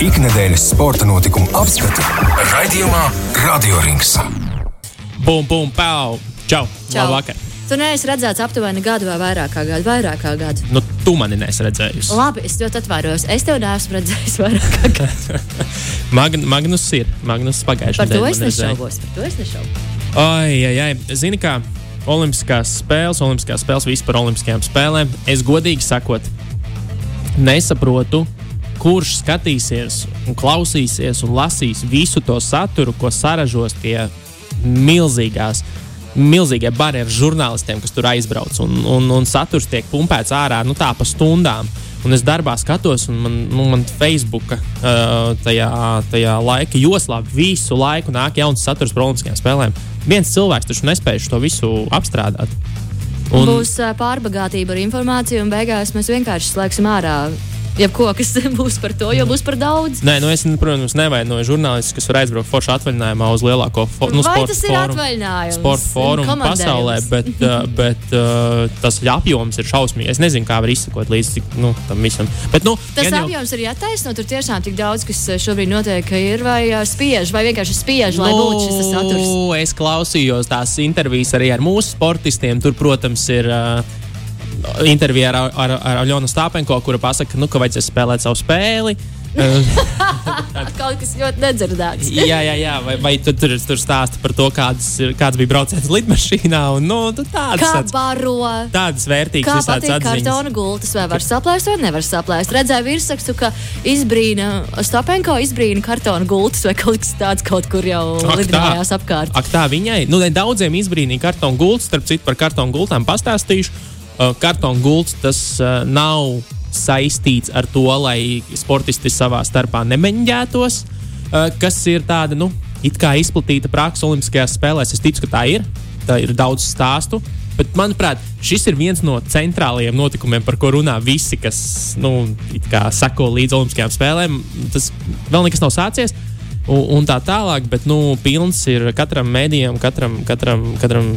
Ikdienas sporta notikumu apskatu raidījumā Radio Rings. Bum, bum, pau! Čau! Čau. Labvakar! Tu neesi redzēts aptuveni gadu vai vairāk kā gadu. Vairāk kā gadu. Nu, tu mani nesi redzējusi. Labi, es ļoti atvainojos. Es tev neesmu redzējis vairāk kā gadu. Mag Magnus ir. Magnus pagājušajā Par to es nešaubos. Par to es nešaubos. Ai, ai, ai. Zini, kā Olimpiskās spēles, Olimpiskās spēles vispār Olimpiskajām spēlēm. Es godīgi sakot, nesaprotu, kurš skatīsies, un klausīsies un lasīs visu to saturu, ko saražos tie milzīgās. Milzīgie barjeras žurnālistiem, kas tur aizbrauc, un, un, un saturs tiek pumpēts ārā nu, tā pa stundām. Un es darbā skatos, un man, nu, man Facebooka uh, tajā, tajā laika joslā visu laiku nāk jauns saturs par Olimpiskajām spēlēm. Viens cilvēks taču nespēja to visu apstrādāt. Un... Būs pārbagātība ar informāciju, un beigās mēs vienkārši slēgsim ārā jebko, kas būs par to, jo būs par daudz. Nē, nu es, protams, nevainoju žurnālistus, kas var aizbraukt foršu atvaļinājumā uz lielāko fo nu, sporta fórumu. Sporta fórumu pasaulē, bet, uh, bet uh, tas apjoms ir šausmīgs. Es nezinu, kā var izsekot līdz cik, nu, tam visam. Bet, nu, Tas jau- apjoms ir jātaisno. Tur tiešām tik daudz, kas ā, šobrīd notiek, ir vai spiež, vai vienkārši spiež, lai būtu šis saturs. Nu, es klausījos tās intervijas arī ar mūsu sportistiem. Tur, protams, ir uh, intervija ar, ar, ar Aļonu Stāpenko, kura pasaka, nu, ka vajadzēs spēlēt savu spēli. Kaut kas ļoti nedzirdēts. jā, jā, jā. Vai, vai tu tur, tur stāsta par to, kādas, ir- kāds bija brauciens lidmašīnā? Un, nu, tādas, Kā baro? tādas vērtīgas Kā patīk atziņas. kartona gultas, vai var saplēst, vai nevar saplēst. Redzēju virsrakstu, ka izbrīna Stopenko, izbrīna kartona gultas, vai kaut kas tāds kaut kur jau lidinājās apkārt. Ak, tā viņai, nu, daudziem izbrīnīja kartonu gultas, starp citu, par kartonu gultām pastāstīšu. Uh, kartonu gultas tas uh, nav saistīts ar to, lai sportisti savā starpā nemeņģētos, uh, kas ir tāda, nu, it kā izplatīta praksa Olimpiskajās spēlēs. Es ticu, ka tā ir. Tā ir daudz stāstu. Bet, manuprāt, šis ir viens no centrālajiem notikumiem, par ko runā visi, kas nu, seko līdz Olimpiskajām spēlēm. Tas vēl nekas nav sācies un, un tā tālāk, bet nu, pilns ir katram mēdījam, katram, katram, katram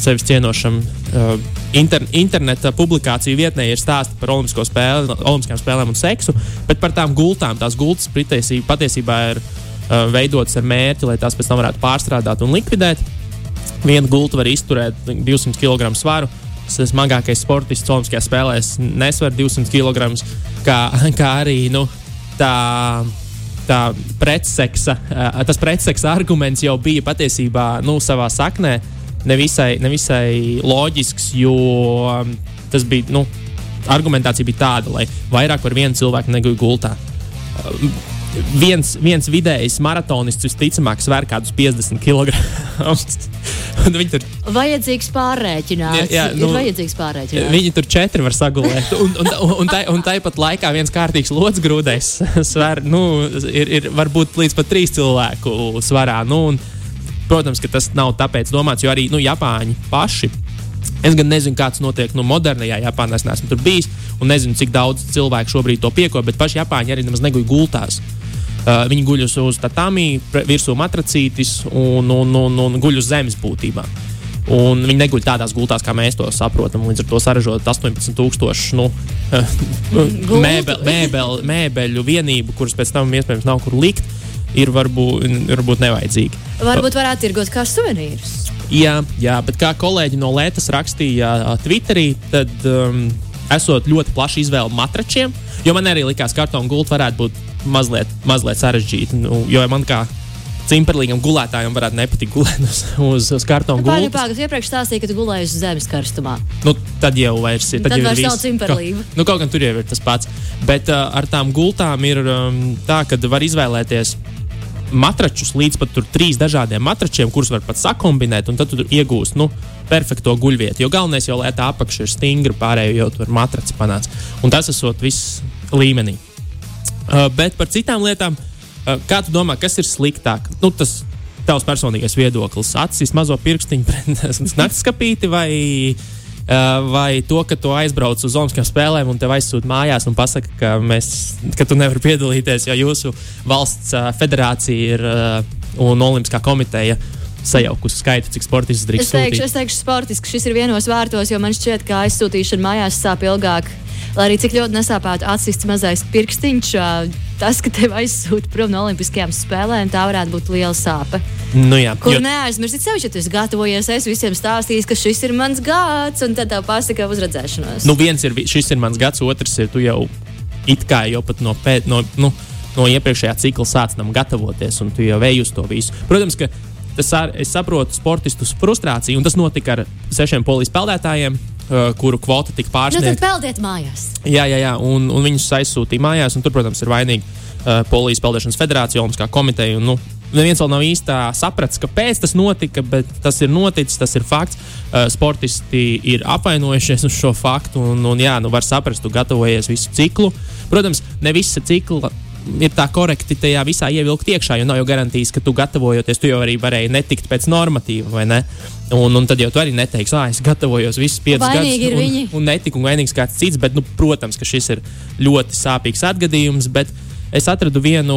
sevis cienošam uh, inter, interneta publikāciju vietnē ir stāsti par Olimpisko spēli, Olimpiskajām spēlēm un seksu, bet par tām gultām. Tās gultas patiesībā, ir uh, veidotas ar mērķi, lai tās pēc tam varētu pārstrādāt un likvidēt. Viena gulta var izturēt 200 kg svaru. Tas smagākais sportists Olimpiskajās spēlēs nesver 200 kg, kā, kā arī nu, tā tā pretseksa, tas pretseksa arguments jau bija patiesībā nu, savā saknē nevisai, nevisai loģisks, jo um, tas bija. Nu, Argumentācija bija tāda, lai vairāk par vienu cilvēku negūtu gultā. Um, Viens, viens vidējs maratonists visticamāk sver kādus 50 kg. Un Viņi tur Vajadzīgs pārrēķināt. Jā, jā, nu, ir vajadzīgs pārrēķināt. Viņi tur četri var sagulēt. Un, un, un, un, tai, un tāpat laikā viens kārtīgs lodziņš grūdais sver, nu, ir, ir varbūt līdz pat trīs cilvēku svarā. Nu, un, protams, ka tas nav tāpēc domāts, jo arī nu, Japāņi paši. Es gan nezinu, kāds notiek nu, modernajā Japānā. Es neesmu tur bijis un nezinu, cik daudz cilvēku šobrīd to pieko, bet paši Japāņi arī nemaz neguļ gultās. Uh, viņi guļ uz, pre- virsū matracītis un, un, un, un guļ uz zemes būtībā. Un viņi neguļ tādās gultās, kā mēs to saprotam. Līdz ar to saražot 18,000 nu, Gultu. mēbel, mēbel, mēbeļu vienību, kuras pēc tam iespējams nav kur likt, ir varbūt, varbūt nevajadzīgi. Varbūt varētu tirgot kā suvenīrus. Jā, jā, bet kā kolēģi no Latvijas rakstīja Twitterī, tad um, esot ļoti plaša izvēle matračiem, jo man arī likās, ka kartona gulta varētu būt mazliet, mazliet sarežģīta. Nu, jo man kā cimperlīgam gulētājam varētu nepatikt gulēt uz, uz, uz kartona Pagaidām, gultas. pagaidām, iepriekš stāstīja, ka tu gulēji uz zemes karstumā. Nu, tad jau vairs ir. Tad jau ir vairs nav viss. cimperlība. Ka- Nu, kaut gan tur jau ir tas pats. Bet uh, ar tām gultām ir um, tā, ka var izvēlēties matračus līdz pat trīs dažādiem matračiem, kurus var pat sakombinēt, un tad tu iegūsi nu, perfekto guļvietu. Jo galvenais jau, lai tā apakša ir stingra, pārējo jau tur matraci panāca. Un tas esot viss līmenī. Uh, bet par citām lietām, uh, kā tu domā, kas ir sliktāk? Nu, tas tavs personīgais viedoklis, acis mazo pirkstiņu pret naktskapīti vai, uh, vai to, ka tu aizbrauc uz Olimpiskajām spēlēm un tev aizsūta mājās un pasaka, ka, mēs, ka tu nevari piedalīties, jo jūsu valsts uh, federācija ir uh, un Olimpiskā komiteja sajaukusi skaitu, cik sportists drīkst Es teikšu, sūtīt. es teikšu sportiski, šis ir vienos vārtos, jo man šķiet, ka aizsūtīšana mājās sāp ilgāk lai arī cik ļoti nesāpētu atsists mazais pirkstiņš, tas, ka tev aizsūta prom no Olimpiskajām spēlēm, tā varētu būt liela sāpe. Nu, jā, Kur jo- neaizmirstiet sevi, ja tu esi gatavojies, es visiem stāstīju, ka šis ir mans gads, un tad tev pasaka uz redzēšanos. Nu, viens ir, šis ir mans gads, otrs ir, tu jau it kā jau pat no, pēt, no, nu, no iepriekšējā cikla sāc tam gatavoties, un tu jau ej uz to visu. Protams, ka tas ar, es saprotu sportistu frustrāciju, un tas notika ar sešiem polijas peldētājiem, kuru kvota tika Nu, tad pārsniegta. peldiet mājās. Jā, jā, jā un, un viņus aizsūtīja mājās, un tur, protams, ir vainīga uh, Polijas Peldēšanas federācija, Olimpiskā komiteja. Un, nu, Neviens vēl nav īsti sapratis, kāpēc tas notika, bet tas ir noticis, tas ir fakts. Uh, sportisti ir apvainojušies uz šo faktu, un, un jā, nu var saprast, tu gatavojies visu ciklu. Protams, ne visa cikla ir tā korekti tajā visā ievilkt iekšā, jo nav jau garantijas, ka tu gatavojoties, tu jau arī varēji netikt pēc normatīva, vai ne? Un, un tad jau tu arī neteiksi, ah, es gatavojos visus piecus gadus. viņi. Un, un netika un vainīgs kāds cits, bet, nu, protams, ka šis ir ļoti sāpīgs atgadījums. Bet es atradu vienu,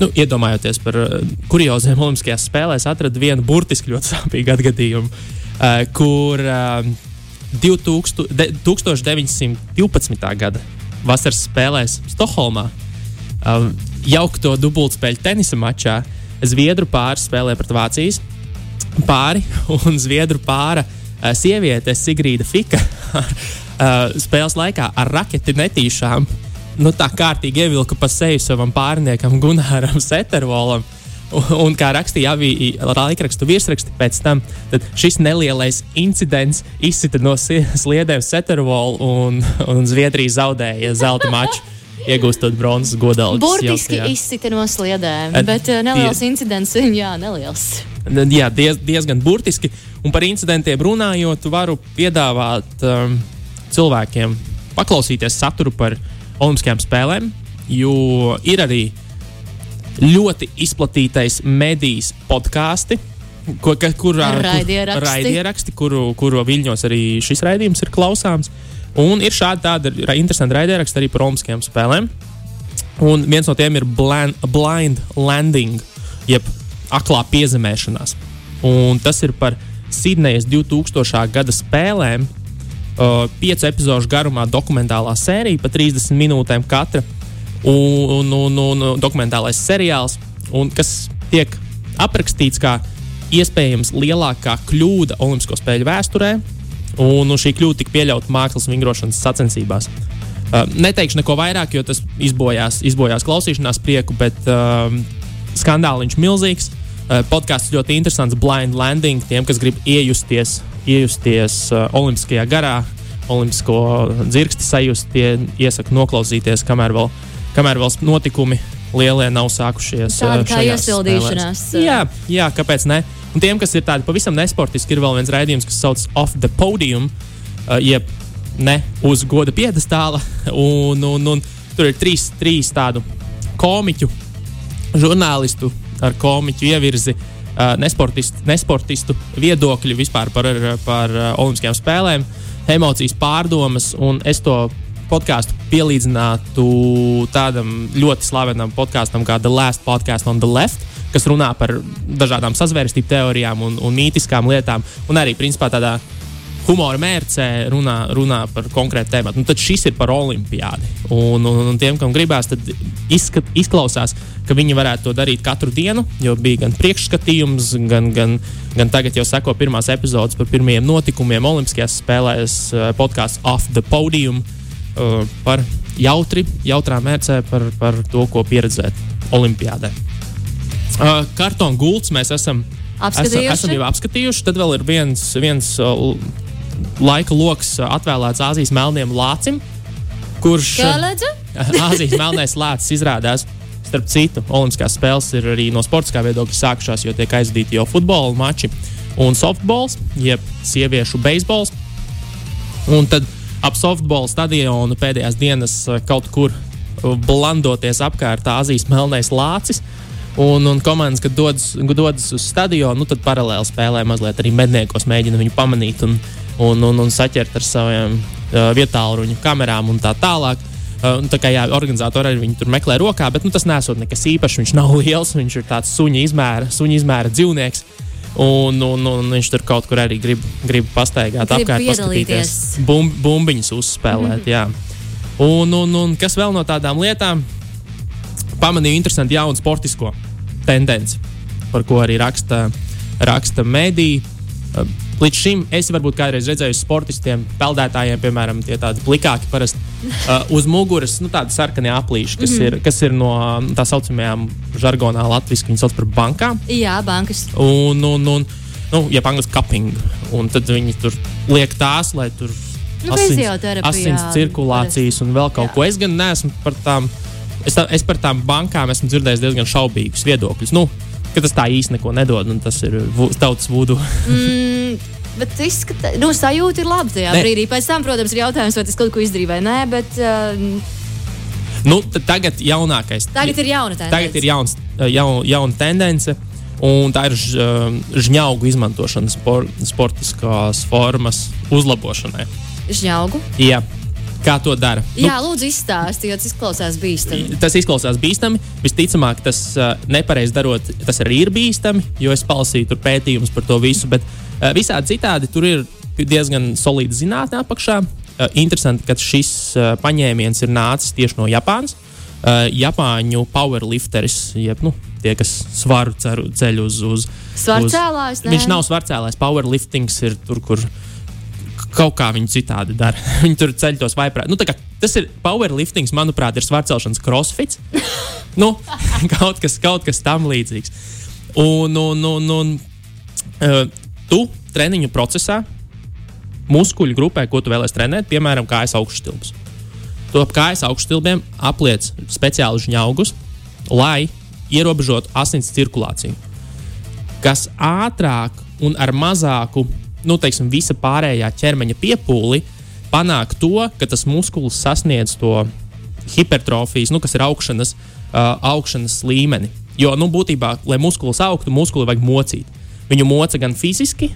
nu, iedomājoties par uh, kurioziem Olimpiskajās spēlēs, atradu vienu burtiski ļoti sāpīgu atgadījumu, uh, kur uh, 2000, de, 1912. gada vasaras spēlēs Stokholmā um, jaukto dubultspēļu tenisa mačā Zviedru pāris spēlē pret Vācijas pāri un Zviedru pāra uh, sieviete Sigrīda Fika uh, spēles laikā ar raketi netīšām. Nu, tā kārtīgi ievilka pa seju savam pārniekam Gunāram Setervolam. Un, un kā rakstīja abi laikrakstu virsraksti pēc tam, šis nelielais incidents izsita no sliedēm Setervolu un, un Zviedrija zaudēja zelta maču, iegūstot bronzas godalgu. Burtiski izsita no sliedēm, Ed- bet uh, neliels tie- incidents, jā, neliels. Jā, diez, diezgan burtiski. Un par incidentiem runājot, varu piedāvāt um, cilvēkiem paklausīties saturu par Olimpiskajām spēlēm, jo ir arī ļoti izplatītais medijas ka, kurā, Raidieraksti. Kur, raidieraksti, kuru, kuru viļņos arī šis raidījums ir klausāms. Un ir šādi tādi interesanti raidieraksti arī par Olimpiskajām spēlēm. Un viens no tiem ir blind, blind landing, jeb aklā piezemēšanās. Un tas ir par Sidnejas 2000. gada spēlēm. Uh, piecu epizodu garumā dokumentālā sērija, pa 30 minūtēm katra. Un, un, un, un dokumentālais seriāls, un kas tiek aprakstīts kā iespējams lielākā kļūda Olimpisko spēļu vēsturē. Un, un šī kļūda tika pieļauta mākslas vingrošanas sacensībās. Uh, neteikšu neko vairāk, jo tas izbojās, izbojās klausīšanās prieku, bet um, skandāliņš milzīgs. Uh, podkāsts ļoti interesants, blind landing. Tiem, kas grib iejusties, iejusties uh, Olimpiskajā garā, Olimpisko dzirksti sajust, tie iesaku noklausīties, kamēr vēl, kamēr vēl notikumi lielie nav sākušies. Tāda uh, kā iesildīšanās, spēlēs. Jā, jā, kāpēc ne? Un tiem, kas ir tādi pavisam nesportiski, ir vēl viens raidījums, kas sauc Off the Podium, uh, jeb ne uz goda piedestāla. Un, un, un tur ir trīs, trīs tādu komiķu, žurnālistu ar komiķu ievirzi, uh, nesportistu, nesportistu viedokļu vispār par, par uh, Olimpiskajām spēlēm, emocijas pārdomas. Es to podkāstu pielīdzinātu tādam ļoti slavenam podkāstam kā The Last Podcast on the Left. Kas runā par dažādām sazvērestību teorijām un, un mītiskām lietām, un arī principā tādā humora mērcē runā, runā par konkrētu tēmu. Nu, tad šis ir par olimpiādi. Un, un, un tiem, kam gribās, tad izskat, izklausās, ka viņi varētu to darīt katru dienu, jo bija gan priekšskatījums, gan, gan, gan tagad jau seko pirmās epizodes par pirmajiem notikumiem Olimpiskajās spēlēs, eh, podkāsts Off the Podium eh, par jautri, jautrā mērcē par, par to, ko pieredzēt Olimpiādē. Uh, kartona gults mēs esam, esam, esam jau apskatījuši. Tad vēl ir viens, viens uh, laika lokus uh, atvēlēts Āzijas melniem lācim, kurš? Āzijas melnais lācis izrādās. Starp citu, Olimpiskās spēles ir arī no sportiskā viedokļa sākušās, jo tiek aizdīti jau futbola mači un softbols, jeb sieviešu beisbols. Un tad ap softbola stadionu pēdējās dienas uh, kaut kur uh, blandoties apkārt Āzijas melnais lācis. Un, un komandas, kad dodas, dodas uz stadionu, nu, tad paralēli spēlē mazliet arī medniekos, mēģina viņu pamanīt un, un, un, un saķert ar saviem uh, vietāluņu kamerām un tā tālāk. Uh, tā kā jā, organizatori arī viņu tur meklē rokā, bet nu, tas nesot nekas īpašs. Viņš nav liels, viņš ir tāds suņa izmēra, suņa izmēra dzīvnieks. Un, un, un viņš tur kaut kur arī grib, grib pastaigāt Grib apkārt, paskatīties, bum, bumbiņas uzspēlēt. Mm -hmm. Un, un, un kas vēl no tādām lietām? Pamanīju interesantu jaunu sportisko tendenci, par ko arī raksta, raksta mediji. Uh, Līdz šim es varbūt kādreiz redzēju sportistiem, peldētājiem, piemēram, tie tādi plikāki, parasti uh, uz muguras, nu, tādi sarkani aplīši, kas, mm -hmm. ir, kas ir no tā saucamajām žargonā latviešu, viņas sauc par bankām. Jā, bankas. Un, un, un nu, ja angļuiski cupping, un tad viņi tur liek tās, lai tur Nu, asins, asins cirkulācijas un vēl kaut Jā. ko. Es gan neesmu par tām, es, tā, es par tām bankām esmu dzirdējis diezgan šaubīgus viedokļus. Nu, ka tas tā īsti neko nedod, un tas ir tautas vudu. Mm, bet izskatās, nu, sajūta ir laba tajā Ne. brīdī. Pēc tam, protams, ir jautājums, vai tas kaut ko izdarīja vai nē, bet uh, nu, tagad jaunākais. tagad ir jauna tendence. Tagad ir jauns, jaun, jauna tendence, un tā ir ž, žņaugu izmantošana spor, sportiskās formas uzlabošanai. Žņaugu. Jā. Kā to dara? Nu, Jā, lūdzu, izstāsti, jo tas izklausās bīstami. Tas izklausās bīstami. Visticamāk, tas uh, nepareizi darot, tas arī ir bīstami, jo es palasīju pētījumus par to visu. Bet uh, visādi citādi tur ir diezgan solīda zinātnē apakšā. Uh, interesanti, ka šis uh, paņēmiens ir nācis tieši no Japānas. Uh, Japāņu powerlifteris, jeb nu, tie, kas svaru ceru, ceļ uz. uz Svarcēlājs, uz- nē? Viņš nav svarcēlājs. Powerliftings ir tur, kur kaut kā viņi citādi dara. viņi tur ceļ tos vaiprāt. Nu, kā tas ir powerliftings, manuprāt, ir svarcelšanas crossfits. nu, kaut, kas, kaut kas tam līdzīgs. Un, un, un, un uh, tu treniņu procesā, muskuļu grupē, ko tu vēlēsies trenēt, piemēram, kājas augšstilbes. Tu ap kājas augšstilbiem apliec speciālus žņaugus, lai ierobežotu asins cirkulāciju kas ātrāk un ar mazāku, nu, teiksim, visa pārējā ķermeņa piepūli panāk to, ka tas muskulis sasniedz to hipertrofijas, nu, kas ir augšanas, uh, augšanas līmeni. Jo, nu, būtībā, lai muskulis augtu, muskuli vajag mocīt. Viņu moca gan fiziski,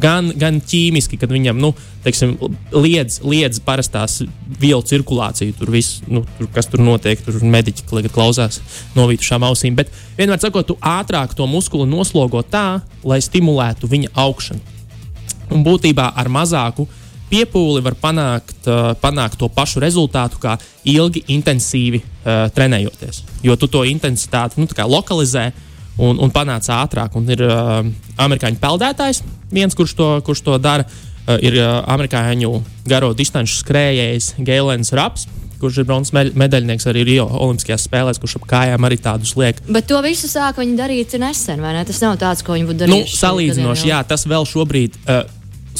gan, gan ķīmiski, kad viņam nu, teiksim, liedz, liedz parastās vielu cirkulāciju. Tur viss, nu, tur, kas tur notiek, tur mediķi tagad klausās novītušām ausīm. Bet vienmēr sakot, tu ātrāk to muskuli noslogo tā, lai stimulētu viņa augšanu. Un būtībā ar mazāku piepūli var panākt, uh, panākt to pašu rezultātu, kā ilgi, intensīvi uh, trenējoties. Jo tu to intensitāti nu, lokalizē un, un panāc ātrāk. Un ir uh, amerikāņu peldētājs, viens, kurš to, kurš to dara, uh, ir uh, amerikāņu garo distanču skrējējs Gailens Raps. Kurš ir bronzas me- medaļnieks arī Rio Olimpiskajās spēlēs, kurš ap kājām arī tādus liek. Bet to visu sāka viņi darīt nesen, vai ne? Tas nav tāds, ko viņi būtu Nu, darījuši. salīdzinoši, jā, tas vēl šobrīd uh,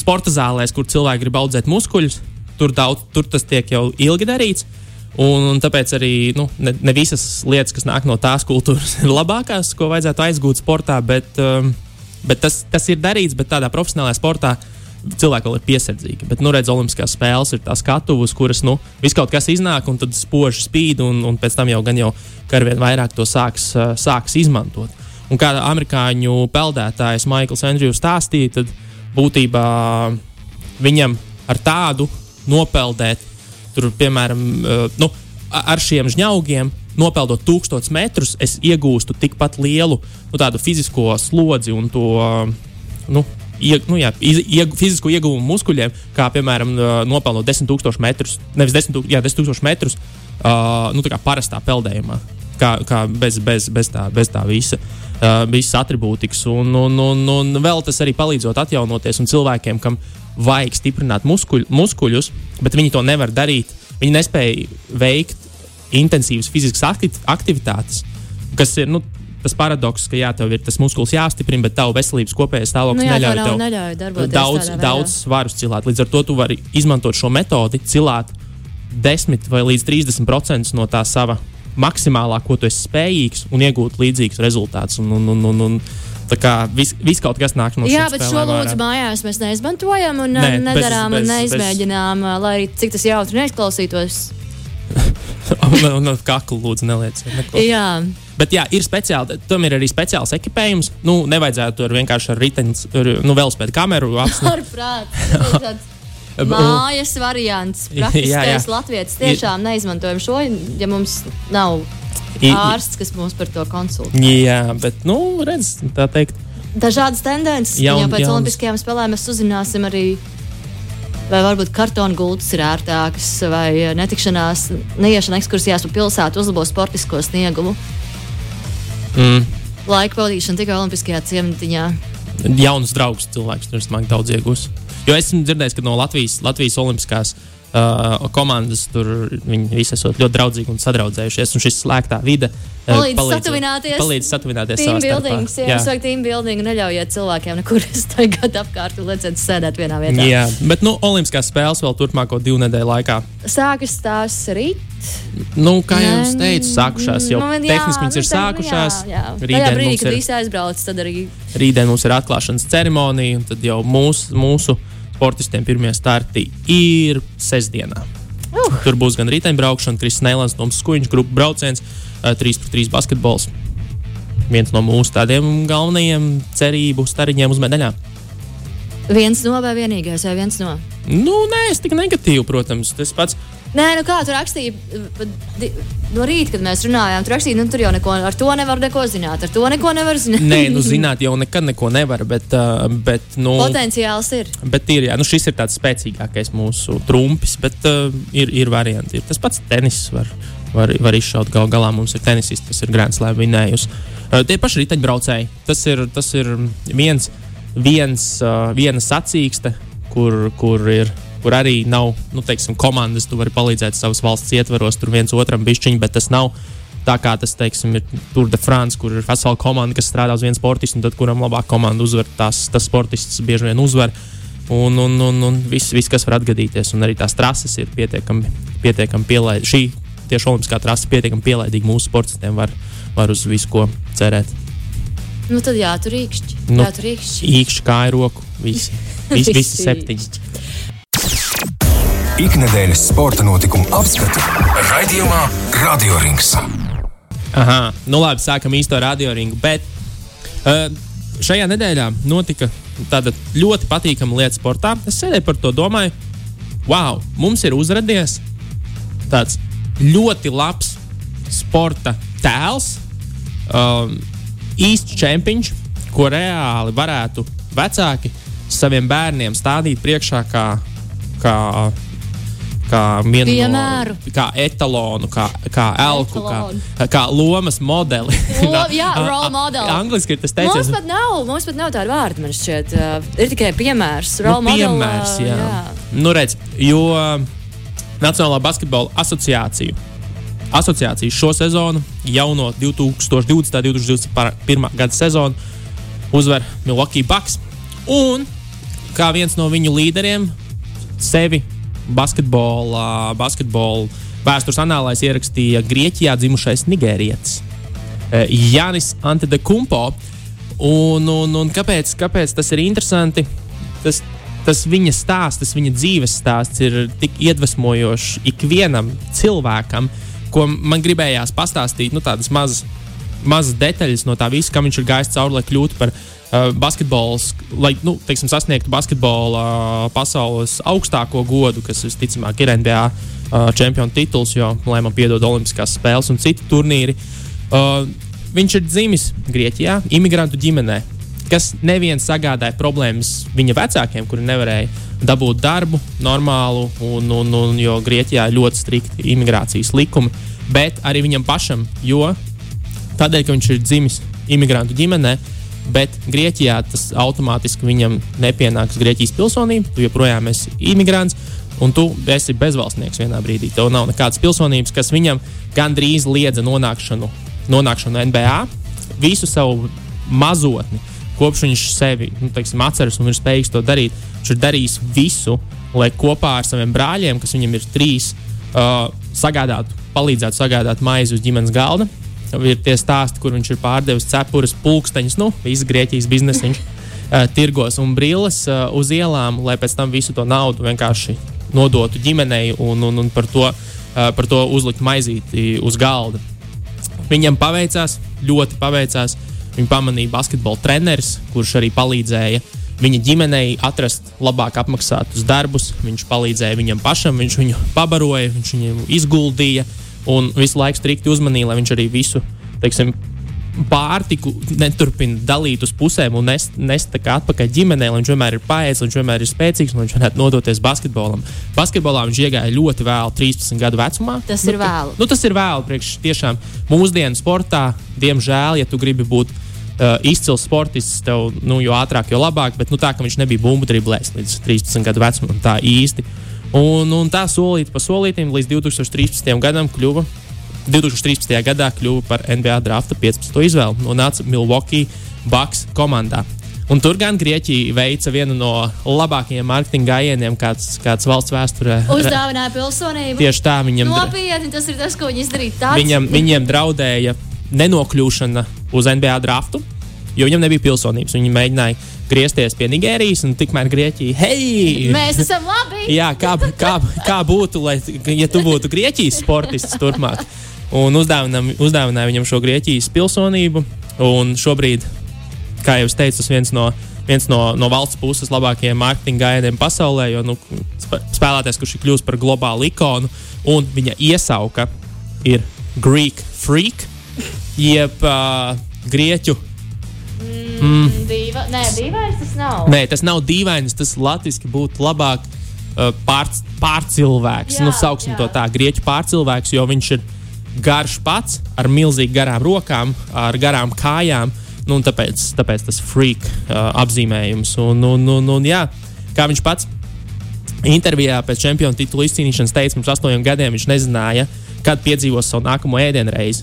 sporta zālēs, kur cilvēki grib audzēt muskuļus, tur, daudz, tur tas tiek jau ilgi darīts. Un, un tāpēc arī nu, ne, ne visas lietas, kas nāk no tās kultūras, ir labākās, ko vajadzētu aizgūt sportā. Bet, um, bet tas, tas ir darīts, bet tādā profesionālā sportā cilvēki vēl ir piesardzīgi. Bet, nu, redz, Olimpiskās spēles ir tās skatuves, kuras, nu, viss kaut kas iznāk, un tad spoži spīd, un, un pēc tam jau gan jau arvien vairāk to sāks, uh, sāks izmantot. Un kā amerikāņu peldētājs Maikls Andrijs stāstīja, tad būtībā viņam ar tādu nopeldēt, tur, piemēram, uh, nu, ar šiem žņaugiem. Nopeldot tūkstošus metrus, es iegūstu tikpat lielu nu, fizisko slodzi un to uh, nu, ie, nu, jā, ieg, fizisko ieguvumu muskuļiem, kā piemēram uh, nopeldot 10,000 metrus, nevis 10,000 jā, 10 metrus, uh, nu, tā kā parastā peldējumā, kā, kā bez, bez, bez, tā, bez tā visa. Uh, visas attribūtikas, un, un, un, un vēl tas arī palīdzot atjaunoties. Un cilvēkiem, kam vajag stiprināt muskuļ, muskuļus, bet viņi to nevar darīt, viņi nespēja veikt intensīvas fiziskas akti- aktivitātes, kas ir nu, tas paradoks, ka jā, tev ir tas muskulis jāstiprina, bet tavu veselības kopējais stāvoklis Nu jā, neļauj tev neļauj daudz, daudz svarus cilāt. Līdz ar to tu vari izmantot šo metodi, cilāt 10 vai līdz 30% no tā sava maksimālā, ko tu esi spējīgs, un iegūt līdzīgus rezultātus. Un, un, un, un, un, Tā kā viss vis kaut kas nāk no Jā, šīm bet šo lūdzu ārā. mājās mēs neizmantojam un Nē, bez- nedarām bez- un bez- neizmēģinām, lai arī cik tas jautri neizklausītos. un, un, un kaklu lūdzu nelieciet. Jā, Bet jā, ir speciāli, tam ir arī speciāls ekipējums. Nu, nevajadzētu tur vienkārši ar riteņu, nu, vēl spēt kameru apstāties. ar prātu. Mājas variants. Praktiskais latviešu tiešām neizmantojam šo, ja mums nav ārsts, kas mums par to konsultē. Jā, bet, nu, redz, tā teikt, Dažādas tendences. Jaun- jau pēc jaunas. Olimpiskajām spēlēm mēs uzzināsim arī vai varbūt kartona gultas ir ērtākas, vai netikšanās, neiešana ekskursijās pa pilsētu uzlabo sportisko sniegumu. Mm. Laika pavadīšana tikai Olimpiskajā ciematiņā. Jaunus draugus cilvēks tur smagi daudz iegūs. Jo esmu dzirdējis, ka no Latvijas, Latvijas Olimpiskās uh, komandas tur viņi visi esat ļoti draudzīgi un sadraudzējušies. Un šis slēgtā vide uh, Palīdz satuvināties. Palīdz satuvināties. Team building, jā, Jā. vajag team building, neļaujiet cilvēkiem nekur staigāt apkārt un lieciet sēdēt vienā vietā. Jā, bet nu, Olimpiskās spēles vēl turpmāko divu nedēļu laikā. Sākas tās rīt. Nu, kā jau es teicu, sākušās jau nu, jā, tehniski viņas ir nu, sākušās. Jā, jā. Tajā brīdī, kad ir- visi aizbrauc, tad arī Rītdien mums ir atklāšanas ceremonija, un tad jau mūsu, mūsu sportistiem pirmie starti ir sestdienā. Uh. Tur būs gan riteņbraukšana, Kristis Nēlans, Toms Skuiņš, grupu brauciens, 3 pret 3 basketbols. Viens no mūsu tādiem galvenajiem cerību stariņiem uz medaļām. viens no vai vienīgais, vai viens no. Nu, nē, es tik negatīvi, protams. Tas pats Nē, nu kā pat di- no rīta, kad mēs runājām, tur rakstīja, nu tur jau neko, ar to nevar neko zināt, ar to neko nevar zināt. Nē, nu, zināt, jau nekad neko nevar, bet, uh, bet, nu, Potenciāls ir. bet ir, jā, nu, šis ir tāds spēcīgākais mūsu trumpis, bet uh, ir, ir varianti. Ir tas pats tenis var, var, var izšaut. Gal galā mums ir tenisists, kas ir Grand Slam vinējusi. Uh, tie paši riteņbraucēji. Tas ir, tas ir viens, viens, uh, viena sacīkste, kur, kur ir. Kur arī nav nu, teiksim, komandas, tu vari palīdzēt savas valsts ietvaros, tur viens otram bišķiņš, bet tas nav tā kā tas teiksim, ir Tour de France, kur ir vesela komanda, kas strādā uz vienu sportistu, un tad kuram labāk komanda uzvar, tās, tas sportists bieži vien uzvar. Un, un, un, un viss, viss, kas var atgadīties, un arī tās trases ir pietiekami, pietiekami pielaidīgas. Šī tieši olimpiskā trase ir pietiekami pielaidīga mūsu sportistiem, var, var uz visu ko cerēt. Nu tad jā, tur īkšķi. Nu, Jā, tur īkšķi. Īkšķi kā ir roku, visi, visi, visi septiņi. Ikdienas sporta notikumu apskatu raidījumā Radio Rings. Aha, nu labi, sākam īsto radioringu. Bet uh, šajā nedēļā notika tāda ļoti patīkama lieta sportā. Es sēdēju par to domāju, wow, mums ir uzradies tāds ļoti labs sporta tēls, um, īsts čempions, ko reāli varētu vecāki saviem bērniem stādīt priekšā kā, kā kā vienu Piemēru. no kā etalonu, kā, kā elku, kā, Etalonu. kā lomas modeli. Lo- jā, role model. Angliski ir tas Mums teiciens. pat nav, mums pat nav tāda vārda, man šķiet. Uh, ir tikai piemērs. Role Nu, model, piemērs, jā. jā. Nu, redz, jo Nacionālā basketbola asociācija, asociācija šo sezonu, jauno 2020. un 2021. gada sezonu, uzvar Milwaukee Bucks. Un kā viens no viņu līderiem, sevi basketbola, basketbola vēstures anālēs ierakstīja Grieķijā dzimušais nigērietis eh, Janis Antetokumpo. Un, un, un kāpēc, kāpēc tas ir interesanti? Tas, tas viņa stāsts, tas viņa dzīves stāsts ir tik iedvesmojošs ikvienam cilvēkam, ko man gribējās pastāstīt. Nu, tādas mazas, mazas detaļas no tā visa, kā viņš ir gājis cauri, lai kļūtu par uh, basketbolu, lai nu, teiksim, sasniegtu basketbola uh, pasaules augstāko godu, kas visticamāk ir NBA uh, čempionu tituls, jo, lai man piedod Olimpiskās spēles un citi turnīri. Uh, viņš ir dzimis Grieķijā, imigrantu ģimenē, kas neviens sagādāja problēmas viņa vecākiem, kuri nevarēja dabūt darbu normālu, un, un, un, jo Grieķijā ir ļoti strikti imigrācijas likumi, bet arī viņam pašam, jo tādēļ, ka viņš ir dzimis imigrantu ģimenē, bet Grieķijā tas automātiski viņam nepienāks Grieķijas pilsonība, tu joprojām esi imigrants. Un tu esi bezvalstnieks vienā brīdī. Tev nav nekādas pilsonības, kas viņam gandrīz liedza nonākšanu, nonākšanu NBA, visu savu mazotni, kopš viņš sevi nu, teiksim, atceras un ir spējīgs to darīt. Viņš ir darījis visu, lai kopā ar saviem brāļiem, kas viņam ir trīs, uh, sagādātu, palīdzētu sagādāt maizi uz ģimenes galda. Ir tie stāsti, kur viņš ir pārdevis cepures, pulksteņus, nu, visas Grieķijas biznesiņš, uh, tirgos un brilles uh, uz ielām, lai pēc tam visu to naudu vienkārši nodotu ģimenei un, un, un par, to, uh, par to uzlikt maizīti uz galda. Viņam paveicās, ļoti paveicās. Viņu pamanīja basketbola treneris, kurš arī palīdzēja viņa ģimenei atrast labāk apmaksātus darbus. Viņš palīdzēja viņam pašam, viņš viņu pabaroja, viņš viņu izguldīja un visu laiku strikti uzmanīja, lai viņš arī visu teiksim, pārtiku neturpina dalīt uz pusēm un nest, nest atpakaļ ģimenei, lai viņš vienmēr ir paēdis, lai viņš vienmēr ir spēcīgs, lai viņš varētu nodoties basketbolam. Basketbolā viņš iegāja ļoti vēlu, 13 gadu vecumā. Tas nu, ir vēlu. Nu, tas ir vēlu priekš tiešām mūsdienu sportā. Diemžēl, ja tu gribi būt uh, izcils sportists, tev nu, jo ātrāk, jo labāk, bet nu, tā, ka viņš nebija bumbu driblējis līdz 13 gadu vecumam, tā īsti. Un, un tā solīt pa solītam līdz 2013. gadam kļuva 2013. gadā kļuva par NBA drafta 15. izvēli un nāca Milwaukee Bucks komandā. Un tur gan Grieķija veica vienu no labākajiem mārketinga gājieniem, kāds, kāds valsts vēsturē. Uzdāvināja pilsonību. Tieši tā viņam Nopietni, tas ir tas, ko viņi izdarīja. Viņam, viņiem draudēja nenokļūšana uz NBA draftu, jo viņam nebija pilsonības. Viņi mēģināja griezties pie Nigērijas, un tikmēr Grieķija, hei! Mēs esam labi! Jā, kā, kā, kā būtu, lai, ja tu būtu Grieķijas sportists turpmāk? un uzdāvināja viņam šo Grieķijas pilsonību. Šobrīd, kā jau teicu, tas viens no, viens no, no valsts puses labākajiem mārketinga gājieniem pasaulē, jo nu, spēlētājs, kurš ir kļuvis par globālu ikonu, un viņa iesauka ir Greek freak, jeb uh, grieķu. Mm. Dīva, nē, dīvains tas nav. Nē, tas nav dīvains, tas latviešu būtu labāk uh, pār, pārcilvēks. Jā, nu, sauksim jā. to tā, grieķu pārcilvēks, jo viņš ir garš pats, ar milzīgi garām rokām, ar garām kājām. Nu, tāpēc, tāpēc tas freak uh, apzīmējums. Un, un, un, un, jā, kā viņš pats intervijā pēc čempionu titula izcīnīšanas teica, pirms astoņiem gadiem viņš nezināja, kad piedzīvos savu nākamo ēdienreizi.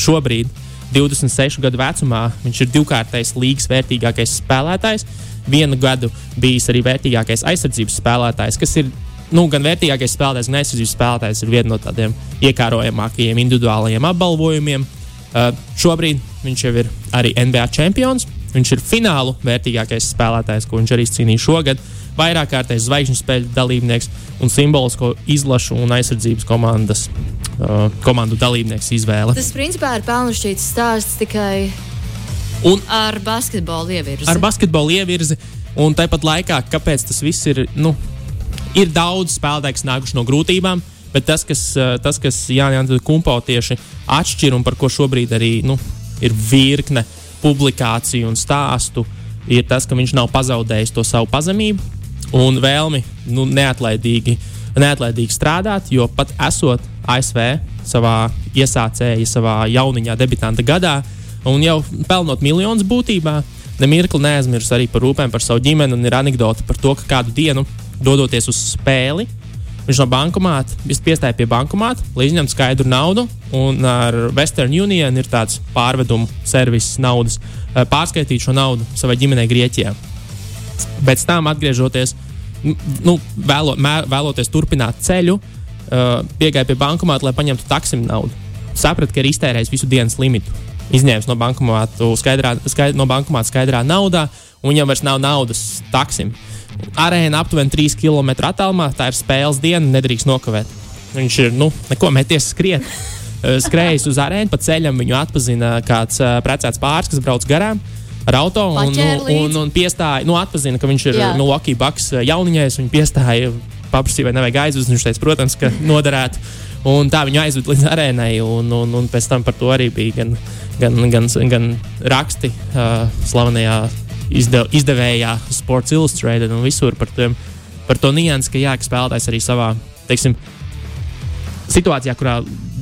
Šobrīd, 26 gadu vecumā, viņš ir divkārtais līgas vērtīgākais spēlētājs. Vienu gadu bijis arī vērtīgākais aizsardzības spēlētājs, kas ir nu, gan vērtīgākais spēlētājs, gan aizsardzības spēlētājs ir viena no tādiem iekārojamākajiem individuālajiem apbalvojumiem. Uh, šobrīd viņš jau ir arī NBA čempions. Viņš ir finālu vērtīgākais spēlētājs, ko viņš arī cīnīja šogad. Vairāk kārtais zvaigžņu spēļu dalībnieks un simbolisko izlašu un aizsardzības komandas, uh, komandu dalībnieks izvēle. Tas principā ir pelnušķīts stāsts tikai un, ar basketbolu ievirzi. Ar basketbolu ievirzi. Un tāpat laikā, kāpēc tas viss ir nu, ir daudz spēlētāju, kas nākuši no grūtībām. Bet tas, kas, eh, tas, kas Jānis Kumpo tieši atšķir un par ko šobrīd arī nu, ir virkne publikāciju un stāstu, ir tas, ka viņš nav pazaudējis to savu pazemību un vēlmi nu, neatlaidīgi, neatlaidīgi strādāt. Jo pat esot ASV savā iesācēja, savā jauniņā, debitanta gadā, un jau pelnot miljonus būtībā, nemirkli neaizmirst arī par rūpēm par savu ģimeni. Un ir anekdote par to, ka kādu dienu dodoties uz spēli. Viņš no bankomāta piestāja pie bankomāta, lai izņemtu skaidru naudu. Un ar Western Union ir tāds pārvedumu servis naudas, eh, pārskaitīt šo naudu savai ģimenei Grieķijā. Pēc tam, atgriežoties, nu, vēlo, mē, vēloties turpināt ceļu, uh, piegāja pie bankomāta, lai paņemtu taksim naudu. Sapratu, ka ir iztērējis visu dienas limitu. Izņēmis no bankomāta skaidrā, skaidrā, no bankomāta skaidrā naudā, un viņam vairs nav naudas taksim. Uh, arēna aptuveni 3 km attālumā. Tā ir spēles diena, nedrīkst nokavēt. Viņš ir, nu, neko meties skriet. Skrējis uz arēnu, pa ceļam viņu atpazina kāds uh, precēts pāris, kas brauc garām ar auto un, un, nu, un, un piestāja, nu, atpazina, ka viņš ir Milwaukee Bucks jauniņais. Viņa piestāja, paprasīja, vai nevajag aizvest. Viņš teica, protams, ka noderētu. Un tā viņu aizved līdz arēnai, un, un, un pēc tam par to arī bija gan, gan, gan, gan raksti uh, slavenajā izdev, izdevējā Sports Illustrated un visur par, tiem, par to niansu, ka jā, ka spēlētājs arī savā teiksim, situācijā, kurā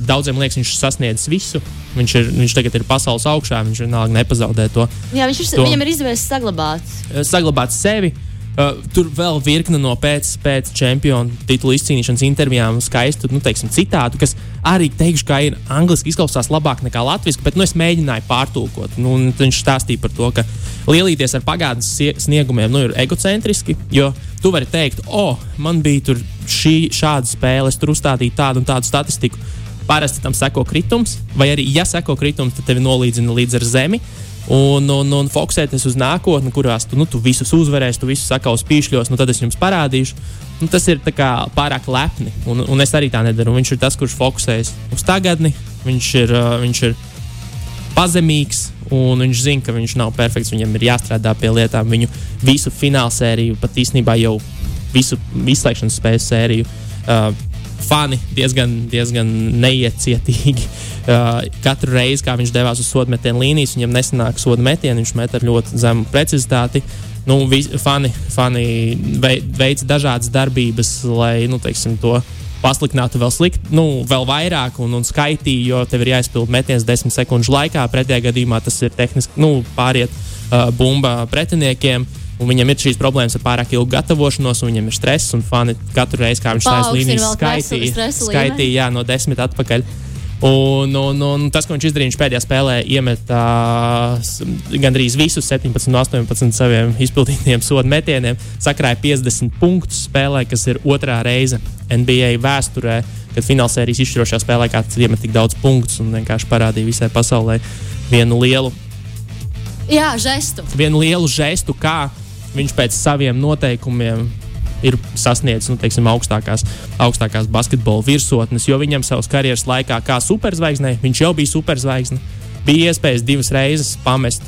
daudziem liekas, viņš sasniedz visu. Viņš, ir, viņš tagad ir pasaules augšā, viņš vienalga nepazaudē to. Jā, viņš ir, to, viņam ir izdevies saglabāt. Saglabāt sevi. Uh, tur vēl virkne no pēc, pēc čempionu titula izcīnīšanas intervijām, skaistu nu, teiksim, citātu, kas arī teikšu, ka ir angliski izklausās labāk nekā latviešu, bet nu, es mēģināju pārtulkot. Nu, viņš stāstīja par to, ka lielīties ar pagātnes sniegumiem nu, ir egocentriski, jo tu vari teikt, o, oh, man bija tur šī, šāda spēle, es tur uzstādīju tādu un tādu statistiku. Parasti tam seko kritums, vai arī, ja seko kritums, tad tevi nolīdzina līdz ar zemi un, un, un fokusēties uz nākotni, kurās tu, nu, tu visus uzvarēsi, tu visus sakaus pīšļos, nu, tad es jums parādīšu. Nu, tas ir kā, pārāk lepni, un, un es arī tā nedaru. Viņš ir tas, kurš fokusējas uz tagadni, viņš ir, uh, viņš ir pazemīgs, un viņš zina, ka viņš nav perfekts. Viņam ir jāstrādā pie lietām. Viņu visu fināla sēriju, pat īstenībā jau visu izslēgšanas spēles sēriju, uh, fani diezgan, diezgan neiecietīgi. Uh, katru reizi, kad viņš devās uz sodu metienu līnijas, viņam nesanāk sodu metienu, viņš met ar ļoti zemu precizitāti. Nu, vis, fani fani veic dažādas darbības, lai nu, teiksim, to pasliktinātu vēl, slikt, nu, vēl vairāk un, un skaitīja, jo tev ir jāizpild metiens desmit sekundžu laikā. Pretējā gadījumā tas ir tehniski nu, pāriet uh, bumba pretiniekiem. Un viņam ir šīs problēmas ar pārāk ilgu gatavošanos, un viņam ir stress. Un fani katru reizi, kā viņš stājas līnijas, skaitīja, skaitīja jā, no desmit atpakaļ. Un, un, un tas, ko viņš izdarīja, viņš pēdējā spēlē iemet uh, gandrīz visus 17, 18 saviem izpildītiem sodu metieniem. Sakrāja 50 punktus spēlē, kas ir otrā reize NBA vēsturē, kad finālsērijas izšķirošā spēlē kāds iemet tik daudz punktus un vienkārši parādīja visai pasaulē vienu lielu. Jā, žestu. Vienu lielu žestu, kā viņš pēc saviem noteikumiem ir sasniedzis nu, teiksim, augstākās, augstākās basketbola virsotnes, jo viņam savas karjeras laikā, kā superzvaigznē, viņš jau bija superzvaigzne, bija iespējas divas reizes pamest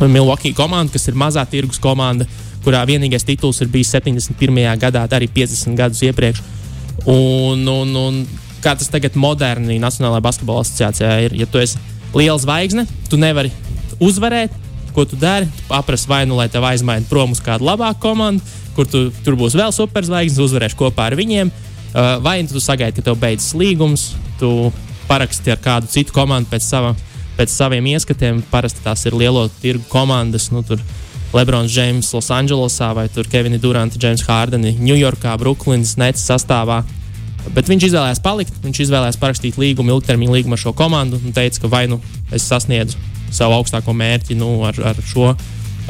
Milwaukee komandu, kas ir mazā tirgus komanda, kurā vienīgais tituls ir bijis 71. gadā, arī 50 gadus iepriekš. Un, un, un kā tas tagad moderni Nacionālajā basketbola asociācijā ir, ja tu esi liela zvaigzne, tu nevari uzvarēt, ko tu dari. Tu paprasti vai nu, lai tev aizmaina prom uz kādu labāku komandu, kur tu, tur būs vēl superzvaigznes, uzvarēsi kopā ar viņiem. Uh, vai nu tu sagaidi, ka tev beidzas līgums, tu paraksti ar kādu citu komandu pēc, sava, pēc saviem ieskatiem. Parasti tās ir lielo tirgu komandas. Nu, tur, Lebrons Džeims Losandželosā vai Kevins Durants, Džeims Hārdeni, Ņujorkā, Brooklynas Nets sastāvā. Bet viņš izvēlējās palikt, viņš izvēlējās parakstīt līgumu, ilgtermiņa līgumu ar šo komandu un teica, ka vai nu es sasniedzu savu augstāko mērķi nu, ar, ar, šo,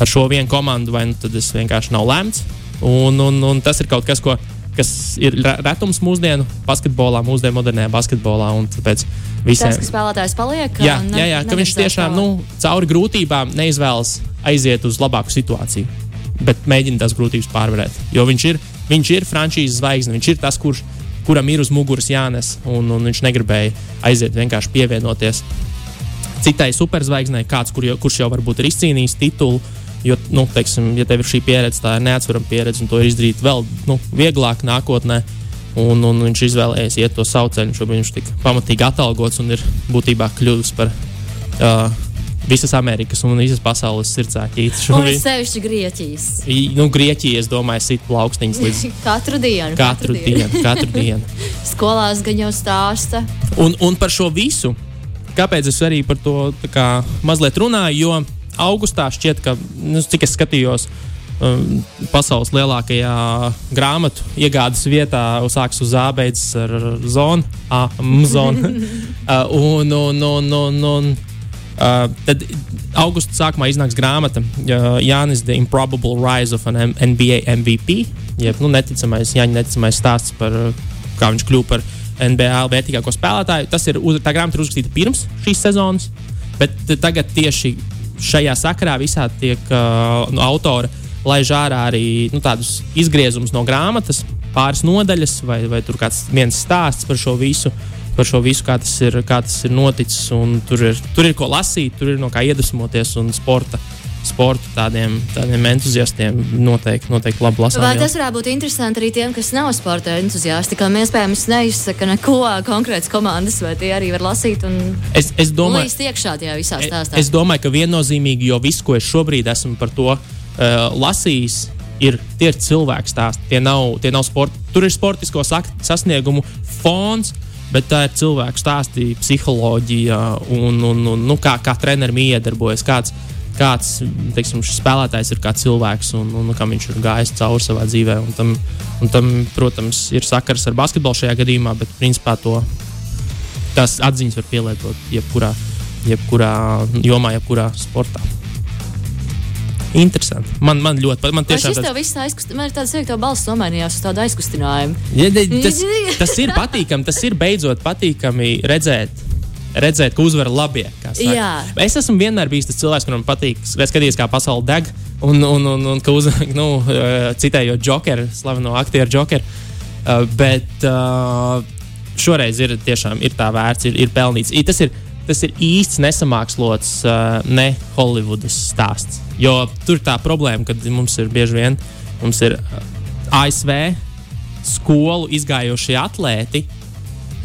ar šo vienu komandu, vai nu tad es vienkārši nav lemts. Un, un, un tas ir kaut kas, ko, kas ir retums mūsdienu basketbolā, mūsdienu modernajā basketbolā. Tāpēc visiem tas, spēlētājs paliek. Jā, ne, jā, jā ka viņš tiešām nu, cauri grūtībām neizvēlas aiziet uz labāku situāciju, bet mēģina tās grūtības pārvarēt. Jo viņš ir, viņš ir frančīzes zvaigzne, viņš ir tas, kurš, kuram ir uz muguras jānes, un, un viņš negribēja aiziet vienkārši pievienoties citai superzvaigznei, kāds, kur jau, kurš jau varbūt ir izcīnījis titulu. Jo, nu, teiksim, ja tev ir šī pieredze, tā ir neatsverama pieredze, un to ir izdarīt vēl nu, vieglāk nākotnē. Un, un viņš izvēlējās iet to savu ceļu. Šobrīd viņš ir pamatīgi atalgots un ir būtībā kļuvis par uh, visas Amerikas un visas pasaules sirdsāķītes. Un sevišķi Grieķijas. Nu, Grieķija, es domāju, sit plaukstiņas līdz katru dienu. Katru, katru dienu, dienu, katru dienu. Skolās gan jau stāsta. Un, un par šo visu kāpēc es arī par to kā, mazliet runāju? Jo augustā šķiet, ka, nu, cik es skatījos, um, pasaules lielākajā grāmatu iegādes vietā sākas uz A, beidzas ar zonu, A, M zonu. uh, un, un, un, un, un, Uh, tad augustā sākumā iznāks grāmata uh, Jānis The Improbable Rise of an M NBA MVP. Jeb nu, neticamais, Jāņa neticamais stāsts par uh, kā viņš kļuva par NBA vērtīgāko spēlētāju. Tas ir uz, tā grāmata ir uzrakstīta pirms šīs sezonas, bet tagad tieši šajā sakarā visā tiek uh, nu, autora laiž ārā arī nu, tādus izgriezumus no grāmatas, pāris nodaļas, vai, vai tur kāds viens stāsts par šo visu. Par šo visu, kā tas ir, kā tas ir noticis. Tur ir, tur ir ko lasīt, tur ir no kā iedvesmoties un sporta uh, sporta tādiem, tādiem entuziastiem noteikti, noteikti labi lasām. Vai tas varētu būt interesanti arī tiem, kas nav sporta entuziasti, kam iespējams neizsaka neko konkrēts komandas, vai tie arī var lasīt un es, es domāju, iekšā tajā visā stāstā? Es, es domāju, ka viennozīmīgi, jo viss, ko es šobrīd esmu par to uh, lasījis, ir tie ir cilvēku stāsti. Tie nav, tie nav sporta. Tur ir sportisko sasniegumu fons, bet tā ir cilvēku stāsti, psiholoģija un, un, un nu, kā, kā trenerim iedarbojas. Kāds, kāds teiksim, spēlētājs ir kā cilvēks un, un, un kam viņš ir gājis cauri savā dzīvē. Un tam, un tam, protams, ir sakars ar basketbolu šajā gadījumā, bet principā to, tās atziņas var pielietot jebkurā, jebkurā jomā, jebkurā sportā. Interesanti. Man, man ļoti patīk. Man tiešām tas viss aizkustinājums, man ir tāds, tā balss nomainījās uz tādu aizkustinājumu. Ja, tas, tas ir patīkami. Tas ir beidzot patīkami redzēt redzēt, ka uzvar labie. Es esmu vienmēr bijis tas cilvēks, kuram patīk skatīties, kā pasaule deg. Un, un, un, un ka uz, nu, eh, citējot Jokeru, slaveno aktieru Jokeru. Uh, bet uh, šoreiz ir tiešām ir tā vērts, ir, ir pelnīts. I, tas, ir, tas ir īsts nesamākslots, uh, ne Holivudas stāsts. Jo tur tā problēma, kad mums ir bieži vien mums ir ASV skolu izgājušie atlēti,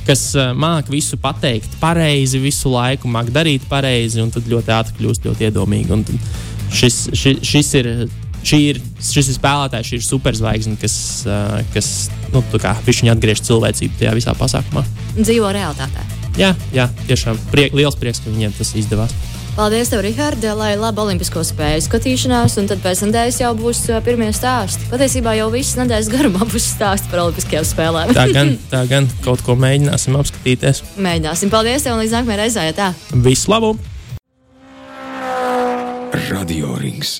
kas uh, māca visu pateikt pareizi, visu laiku māca darīt pareizi, un tad ļoti ātri kļūst ļoti iedomīgi. Šis, šis, šis ir. Šī ir, šis ir spēlētājs, šī ir superzvaigzne, kas, uh, kas nu, viņa atgriež cilvēcību tajā visā pasākumā. Dzīvo realitātē. Jā, jā tiešām priek, liels prieks, ka viņiem tas izdevās. Paldies, tev, Rihard, lai laba olimpisko spēju skatīšanās, un tad pēc nedēļas jau būs pirmie stāsti. Patiesībā jau visas nedēļas garumā būs stāsti par olimpiskajām spēlēm. tā gan, tā gan kaut ko mēģināsim apskatīties. Mēģināsim. Paldies tev, un līdz nākamajai reizē. Visu labu! Radio Rings.